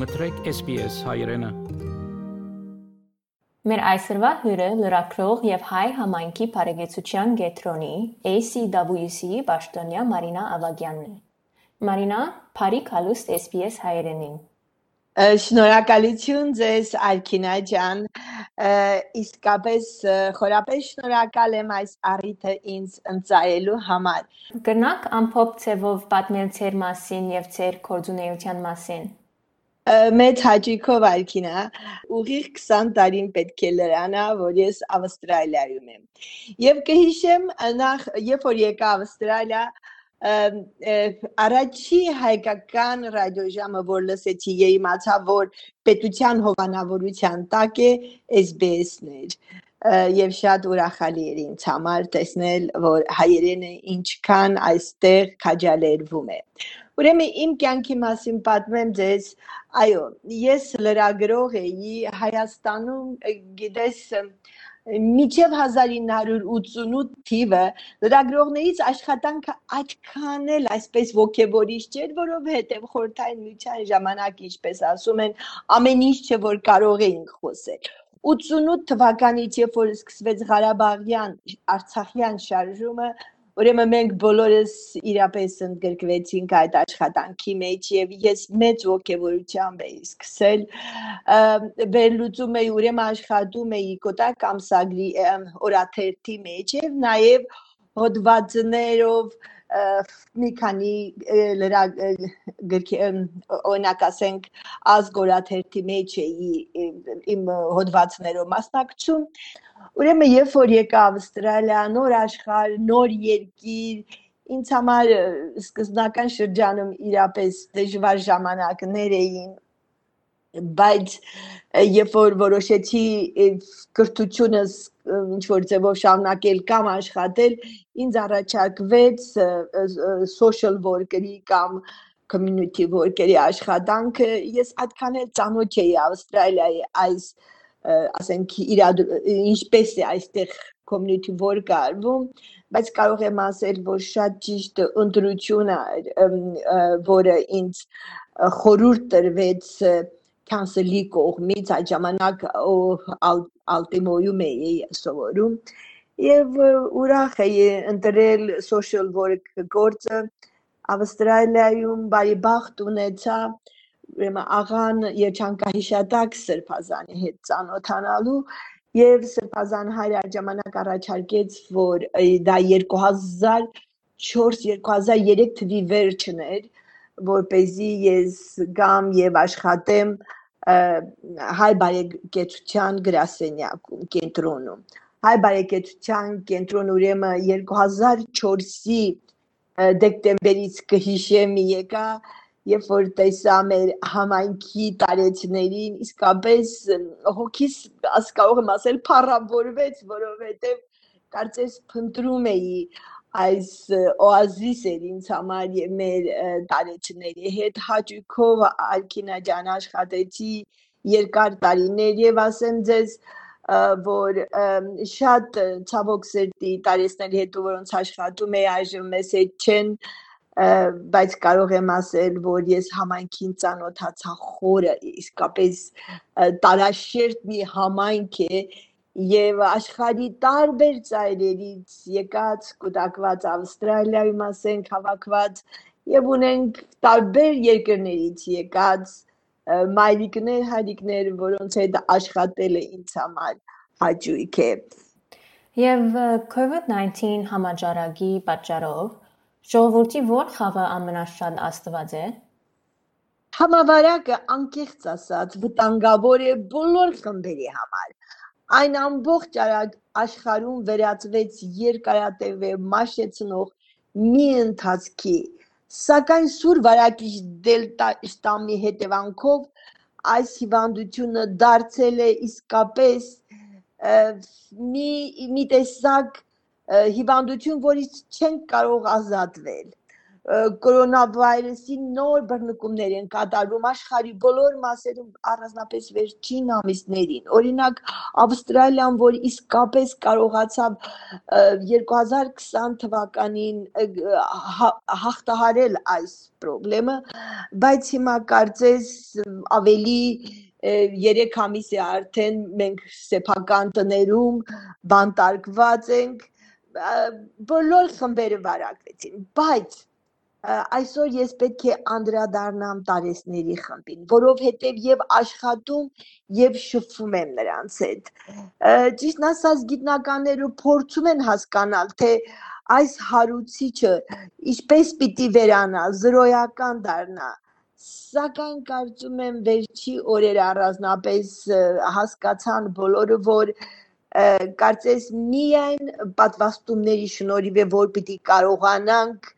մտրեք SPS հայրենը։ Մեր այսօրվա հյուրը լրակրող եւ հայ համայնքի բարեկեցության գետրոնի ACWC Պաշտոնյա Մարինա Ավագյանն է։ Մարինա, բարի կալուստ SPS հայրենին։ Շնորհակալություն ձեզ Ալքինա ջան։ Իսկապես խորապես շնորհակալ եմ այս առիթը ինձ ընծայելու համար։ Գնանք ամփոփ ցևով պատմել ձեր մասին եւ ձեր կորձունեության մասին։ Մեծ հաճույքով Ալքինա, ուղիղ 20 տարին պետք է լրանա, որ ես Ավստրալիայում եմ։ Եվ կհիշեմ նախ, երբ որ եկա Ավստրալիա, առաջի հայկական ռադիոժամը որ լսեցի եւ իմացա որ պետության հովանավորության տակ է SBS-ն էր եւ շատ ուրախալի էր ինձ համար տեսնել որ հայերենը ինչքան այստեղ քաջալերվում է ուրեմն իմ կյանքի մասին պատմեմ ձեզ այո ես լրագրող էի հայաստանում գիտես Միջև 1988 թիվը լրագրողներից աշխատանքը այդքան էլ այսպես ողջևորիչ չէր, որովհետև խորթային միջան ժամանակ, ինչպես ասում են, ամեն ինչ չէ որ կարող էինք խոսել։ 88 թվականից երբ որ սկսվեց Ղարաբաղյան Արցախյան շարժումը, Ուրեմն մենք բոլորս իրապես ընդգրկվեցինք այդ աշխատանքի մեջ եւ ես մեծ ողջավորությամբ էի սկսել վերլուծում էի ուրեմն աշխատում էի կոտակ ամսագրի օրաթերթի մեջ եւ նաեւ հոդվածներով մի քանի լրա գրքի օրինակ ասենք ազգորաթերթի մեջ էի իմ հոդվածներով մասնակցում Ուրեմն երբ որ եկա Ավստրալիա, նոր աշխարհ, նոր երկիր, ինձ համար սկզբնական շրջանում իրապես դժվար ժամանակներ էին բայց երբ որ որոշեցի կրթությունս ինչ որ ձևով շարունակել կամ աշխատել ինձ առաջարկվեց social worker-ի կամ community worker-ի աշխատանքը ես այդքան էլ ծանոթ էի Ավստրալիայի այս ասենք իրադ ինչպես է այստեղ community work արվում բայց կարող եմ ասել որ շատ ճիշտ ընտրություն է որը ինձ խորուրդ տրվեց council-ի կողմից այդ ժամանակ ալտիմոյում էի սովորում եւ ուրախ էի ընտրել social work գործը Ավստրալիայում բարի բախտ ունեցա աղան երջանկահիշատակ սրբազանի հետ ծանոթանալու եւ սրբազան հայրը ժամանակ առաջարկեց որ դա 2004-2003 թվի վերջն էր որ เป զի ես գամ եւ աշխատեմ հայ բարեկեցության գրասենյակում կենտրոնում հայ բարեկեցության կենտրոն ուրեմն 2004-ի դեկտեմբերից կհիշեմ եկա երբ որ տեսա մեր համայնքի տարեցներին, իսկապես հոգիս աս կարող եմ ասել փառավորվեց, որովհետև կարծես փնտրում էի այս օազիս էր ինձ համար եւ մեր տարեցների հետ հաճույքով Ալքինա ջան աշխատեցի երկար տարիներ եւ ասեմ ձեզ որ շատ ցավոք սերտի տարեցների հետ որոնց աշխատում էի այժմ մեզ հետ չեն բայց կարող եմ ասել, որ ես համայնքին ծանոթացա խորը, իսկապես տարաշերտ մի համայնք է եւ աշխարհի տարբեր ծայրերից եկած կուտակված Ավստրալիայում ասենք հավաքված եւ ունենք տարբեր երկրներից եկած մայրիկներ, հայրիկներ, որոնց հետ աշխատելը ինձ համար հաճույք է։ Եվ COVID-19 համաճարակի պատճառով Ժողովրդի ո՞ր խաղը ամենաշատ աստված է։ Համավարակը անկեղծ ասած վտանգավոր է բոլոր խմբերի համար։ Այն ամբողջ աշխարհում վերածվեց երկարատևե մաշեցնող մի ընթացքի, սակայն սուր վարակիչ դելտա շտամի հետևանքով այս հիվանդությունը դարձել է իսկապես մի մի տեսակ հիվանդություն, որից չեն կարող ազատվել։ կորոնավիրուսի նոր բռնկումներ են կատարվում աշխարհի բոլոր մասերում առանձնապես վերջին ամիսներին օրինակ ավստրալիան որ իսկապես կարողացավ 2020 թվականին հաղթահարել այս խնդրը բայց հիմա կարծես ավելի 3 ամիս է արդեն մենք սեփական տներում բանտարկված ենք բոլոր խմբերը վարակվեցին բայց այսօր ես պետք է անդրադառնամ տարեսների խմբին, որովհետև եւ աշխատում եւ շփվում եմ նրանց հետ։ Ճիշտ ասած գիտնականները փորձում են հասկանալ, թե այս հարուցիչը ինչպես պիտի վերանա, զրոյական դառնա, սակայն կարծում եմ վերջի օրերը առանձնապես հասկացան բոլորը, որ կարծես միայն պատվաստումների շնորհիվ է որ պիտի կարողանանք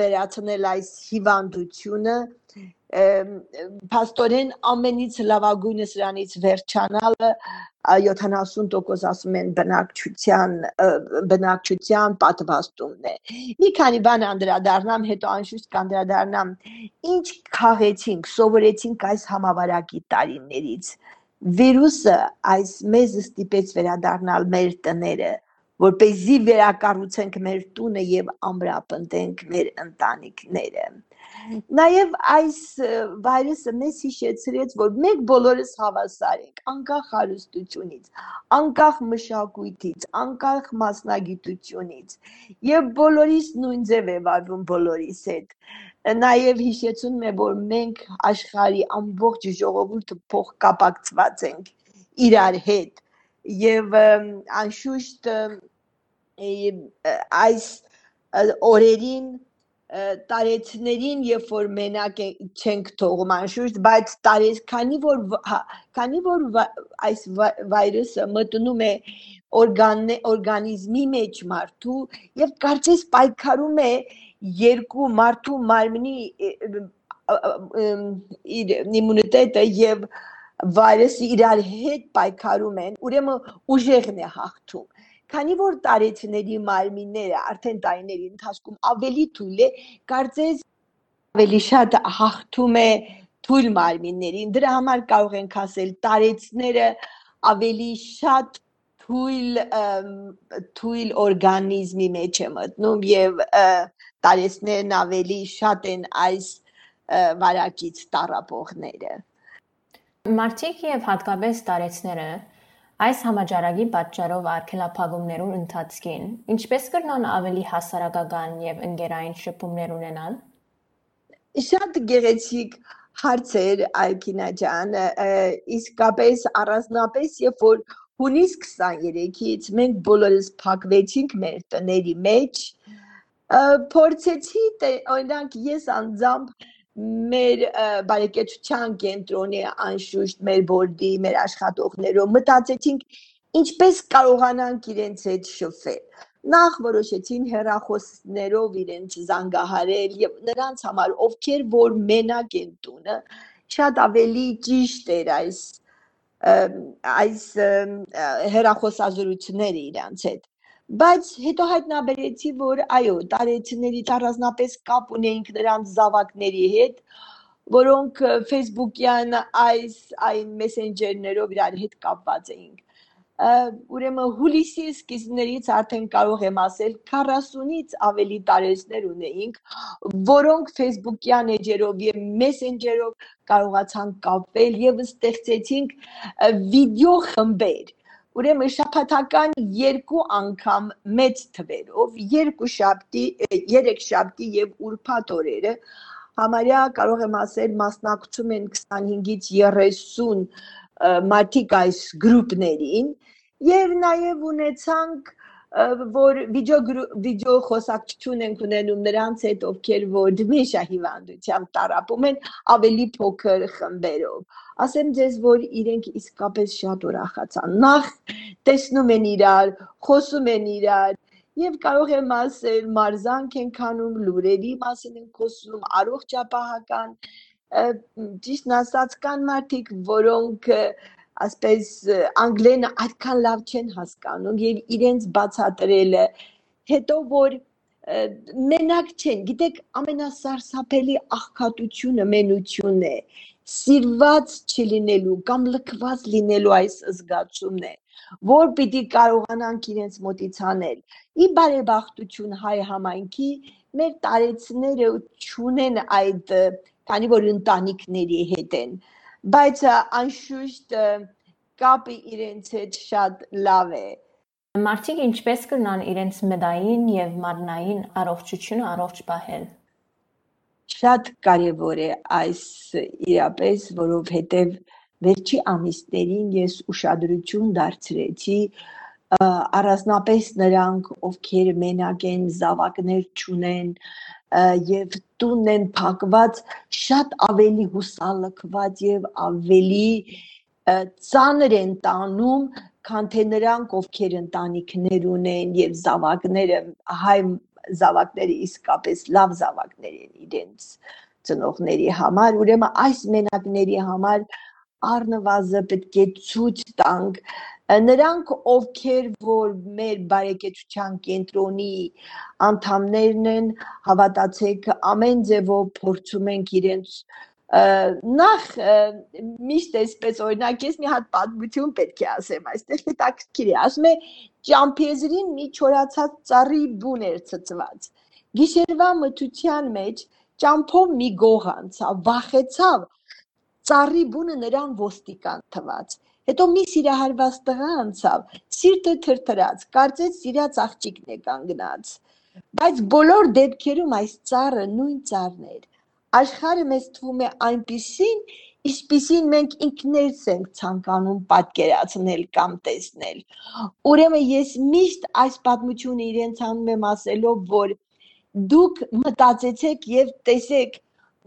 վերացնել այս հիվանդությունը փաստորեն ամենից լավագույնը սրանից վերջանալը 70% ասում են բնակչության բնակչության պատվաստումն է։ Մի քանի բան անդրադառնամ, հետո անշուշտ կանդրադառնամ ինչ խաղեցինք, սովորեցինք այս համավարակի տարիներից։ Վիրուսը այս մեզ ստիպեց վերադառնալ մեր տները, որպեսզի վերակառուցենք մեր տունը եւ ամրապնդենք մեր ընտանիքները։ Նաև այս վայրուսը մեզ հիշեցրեց, որ մենք բոլորս հավասար ենք, անկախ հարստությունից, անկախ մշակույթից, անկախ մասնագիտությունից, եւ բոլորիս նույն ձև է վարվում բոլորիս հետ։ Նաև հիշեցնում է, որ մենք աշխարհի ամբողջ ժողովուրդը փոխկապակցված ենք իրար հետ եւ անշուշտ այս օրերին տարեցներին երբ որ մենակ չենք թողում անշուշտ բայց տարեց քանի որ հա, քանի որ այս վիրուսը մտնում է օրգան օրգանիզմի մեջ մարդու եւ կարծես պայքարում է երկու մարդու մարմնի իր իմունիտետը եւ վիրուսը իրար հետ պայքարում են ուրեմն ուժեղն է հաղթում Քանի որ տարեցների մարմինները արդեն տարիների ընթացքում ավելի թույլ է, կարծես ավելի շատ հաղթում է թույլ մարմիններին։ Դրա համար կարող ենք ասել տարեցները ավելի շատ թույլ թույլ օրգանիզմի մեջ է մտնում եւ տարեցներն ավելի շատ են այս վարակից տարապողները։ Մարտիկ եւ հատկապես տարեցները Այս համաճարակի պատճառով արգելափակումներու ընթացքին ինչպես կրնան ավելի հասարակական եւ ընկերային շփումներ ունենալ։ Շատ գեղեցիկ հարցեր Ալկինա ջան, իսկապես առանձնապես երբ որ հունիս 23-ից մենք բոլորս փակվեցինք մեր տների մեջ, փորձեցի օրինակ ես անձամբ մեր բարեկեցության կենտրոնի անշուշտ մեր բորդի, մեր աշխատողներով մտածեցինք ինչպես կարողանանք իրենց հետ շփվել։ Նախ որոշեցին հերախոսներով իրենց զանգահարել եւ նրանց համար ովքեր որ մենակ են տունը շատ ավելի ճիշտ էր այս այս հերախոսազրույցները իրանց հետ բայց հետո հայտնաբերեցի, որ այո, տարեցիներից առանձնապես կապ ունեինք նրանց զավակների հետ, որոնք Facebook-յան այս այն մեսենջերներով իրար հետ կապված էինք ուրեմն հուլիսի սկիզբներից արդեն կարող եմ ասել 40-ից ավելի տարեցներ ունեինք, որոնք Facebook-յան էջերով եւ Messenger-ով կարողացան կապվել եւ ստեղծեցինք վիդեո խմբեր Ուրեմն շաբաթական երկու անգամ մեծ թվերով, երկու շաբթի, երեք շաբթի եւ ուրբաթ օրերը համարյա կարող եմ ասել մասնակցում են 25-ից 30 մարդիկ այս գրուպներին եւ նաեւ ունեցանք որ վիդեո խոսակցություն ենք ունենում նրանց հետ ովքեր որ դմիշա հիվանդությամբ տարապում են ավելի փոքր խմբերով ասեմ ձեզ որ իրենք իսկապես շատ ուրախացան նախ տեսնում են իրար խոսում են իրար Եվ կարող եմ ասել, մարզանք են քանում, լուրերի մասին են խոսում, առողջապահական, ճիշտ ասած կան մարդիկ, որոնք ասպես անգլենը այդքան լավ չեն հասկանում եւ իրենց բացատրելը հետո որ մենակ չեն, գիտեք, ամենասարսափելի աղքատությունը մենությունն է, սիրված չլինելու կամ լքված լինելու այս զգացումն է, որ պիտի կարողանանք իրենց մոտից անել։ Ի բարեբախտություն հայ համայնքի մեր տարեցները ճունեն այդ քանի որ ընտանիքների հետ են բայց անշուշտ կապը իրենց հետ շատ լավ է Մարդիկ ինչպես կրնան իրենց մտային եւ մարմնային առողջությունը առողջ պահել։ Շատ կարեւոր է այս իրապես, որովհետեւ վերջի ամիսներին ես ուշադրություն դարձրեցի առանձնապես նրանք, ովքեր մենակ են, զավակներ չունեն եւ տունն են փակված, շատ ավելի հուսալքված եւ ավելի ծանր են տանում քան թե նրանք, ովքեր ընտանիքներ ունեն եւ զավակները, հայ զավակները իսկապես լավ զավակներ են իրենց ծնողների համար, ուրեմն այս մենակների համար առնվազը պետք է ցույց տանք նրանք ովքեր որ մեր բարեկեցության կենտրոնի անդամներն են հավատացեք ամեն ձևով փորձում ենք իրենց նախ միշտ էսպես օրինակ ես մի հատ պատմություն պետք է ասեմ այստեղ հետաքրքիր է ասում է ճամփեզրին մի չորացած ծառի բուն էր ցծված գիշերվա մթության մեջ ճամփով մի գող անցավ վախեցավ ծառի բունը նրան ոստիկան թված հետո մի սիրահարված տղա անցավ սիրտը թրթրաց կարծեց սիրած աղջիկն է կանգնած բայց բոլոր դեպքերում այս ծառը նույն ծառն էր աշխարհը մեզ թվում է այնպիսին, ինչպիսին մենք ինքներս ենք ցանկանում պատկերացնել կամ տեսնել։ Ուրեմն ես միշտ այս պատմությունը իրենց անում եմ ասելով, որ դուք մտածեցեք եւ տեսեք,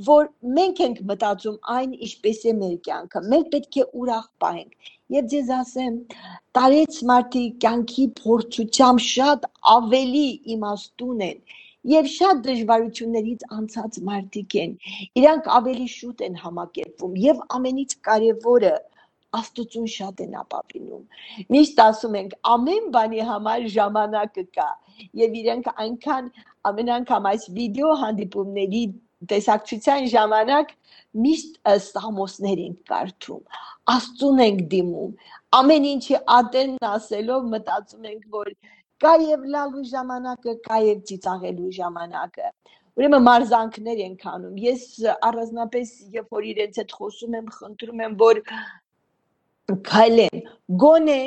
որ մենք ենք մտածում այն ինչպես է մեր կյանքը։ Մենք պետք է ուրախ պահենք։ Եվ ձեզ ասեմ, տարեց մարդի կյանքի փորձությամբ շատ ավելի իմաստուն են եւ շատ դժվարություններից անցած մարդիկ են։ Իրանք ավելի շուտ են համակերպվում եւ ամենից կարեւորը Աստծուն շատ են ապապինում։ Միշտ ասում ենք ամեն բանի համար ժամանակը կա եւ իրենք այնքան ամեն անգամ այս վիդեո հանդիպումների տեսակցության ժամանակ միշտ սամոսներ ենք կարդում աստծուն ենք դիմում ամեն ինչի ատենն ասելով մտածում ենք որ կա եւ լալու ժամանակը, կա եւ ծիծաղելու ժամանակը։ Ուրեմն մարզանքներ են քանում։ Ես առանձնապես երբ որ իրենց հետ խոսում եմ, խնդրում եմ, որ քայլեն։ Գոնե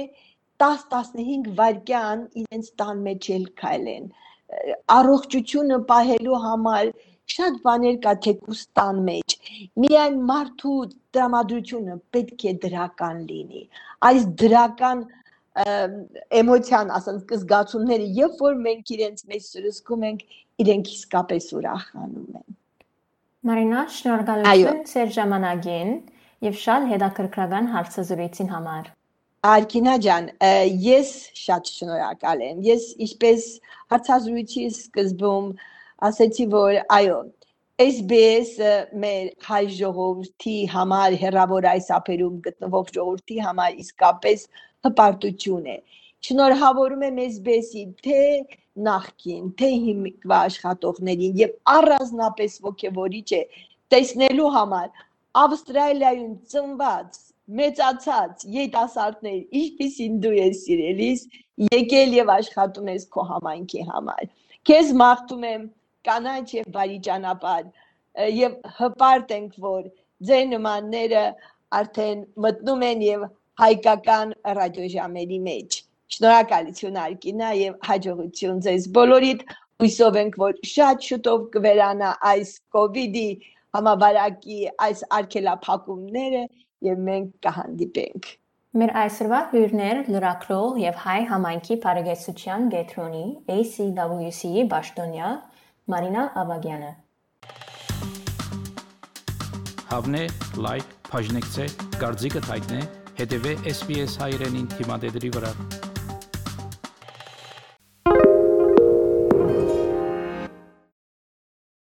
10-15 վայրկյան իրենց տան մեջ էլ քայլեն։ Առողջությունը պահելու համար շատ բաներ կա թեկուս տան մեջ։ Միայն մարդու տրամադրությունը պետք է դրական լինի։ Այս դրական էմոցիան, ասենք զգացումները, երբ որ մենք իրենց մեջ սրսկում ենք, իրենք իսկապես ուրախանում են։ Մարինա, շնորհակալություն ձեր ժամանակին եւ շատ հետաքրքրական հարցազրույցին համար։ Արկինա ջան, ես շատ շնորհակալ եմ։ Ես ինչպես հարցազրույցի սկզբում ասեցի, որ այո, SBS-ը մեր հայ ժողովրդի համար հերավոր այս ափերում գտնվող ժողովրդի համար իսկապես հպարտություն է։ Շնորհավորում եմ SBS-ի թե նախքին, թե հիմիկվա աշխատողներին եւ առանձնապես ողջավորիչ է տեսնելու համար Ավստրալիայում ծնված մեծացած երիտասարդներ, ինչպիսին դու ես սիրելիս, եկել եւ աշխատում ես քո համայնքի համար։ Քեզ մաղթում եմ կանաչ եւ բարի ճանապարհ եւ հպարտ ենք, որ ձեր նմանները արդեն մտնում են եւ հայկական ռադիոժամերի մեջ։ Շնորհակալություն Արկինա եւ հաջողություն ձեզ բոլորիդ։ Հույսով ենք, որ շատ շուտով կվերանա այս կ ូវ իդի համավարակի այս արգելափակումները եւ մենք կհանդիպենք։ Մեր այսօրվա հյուրներ լրակրող եւ հայ համայնքի բարեկեցության գետրոնի ACWC-ի Բաշտոնյա Մարինա Ավագյանը։ Հավնե, լայք, բաժնեկցե, դարձիկը թայտնե Հետևե SPS հայրենին թիմադեդի վրա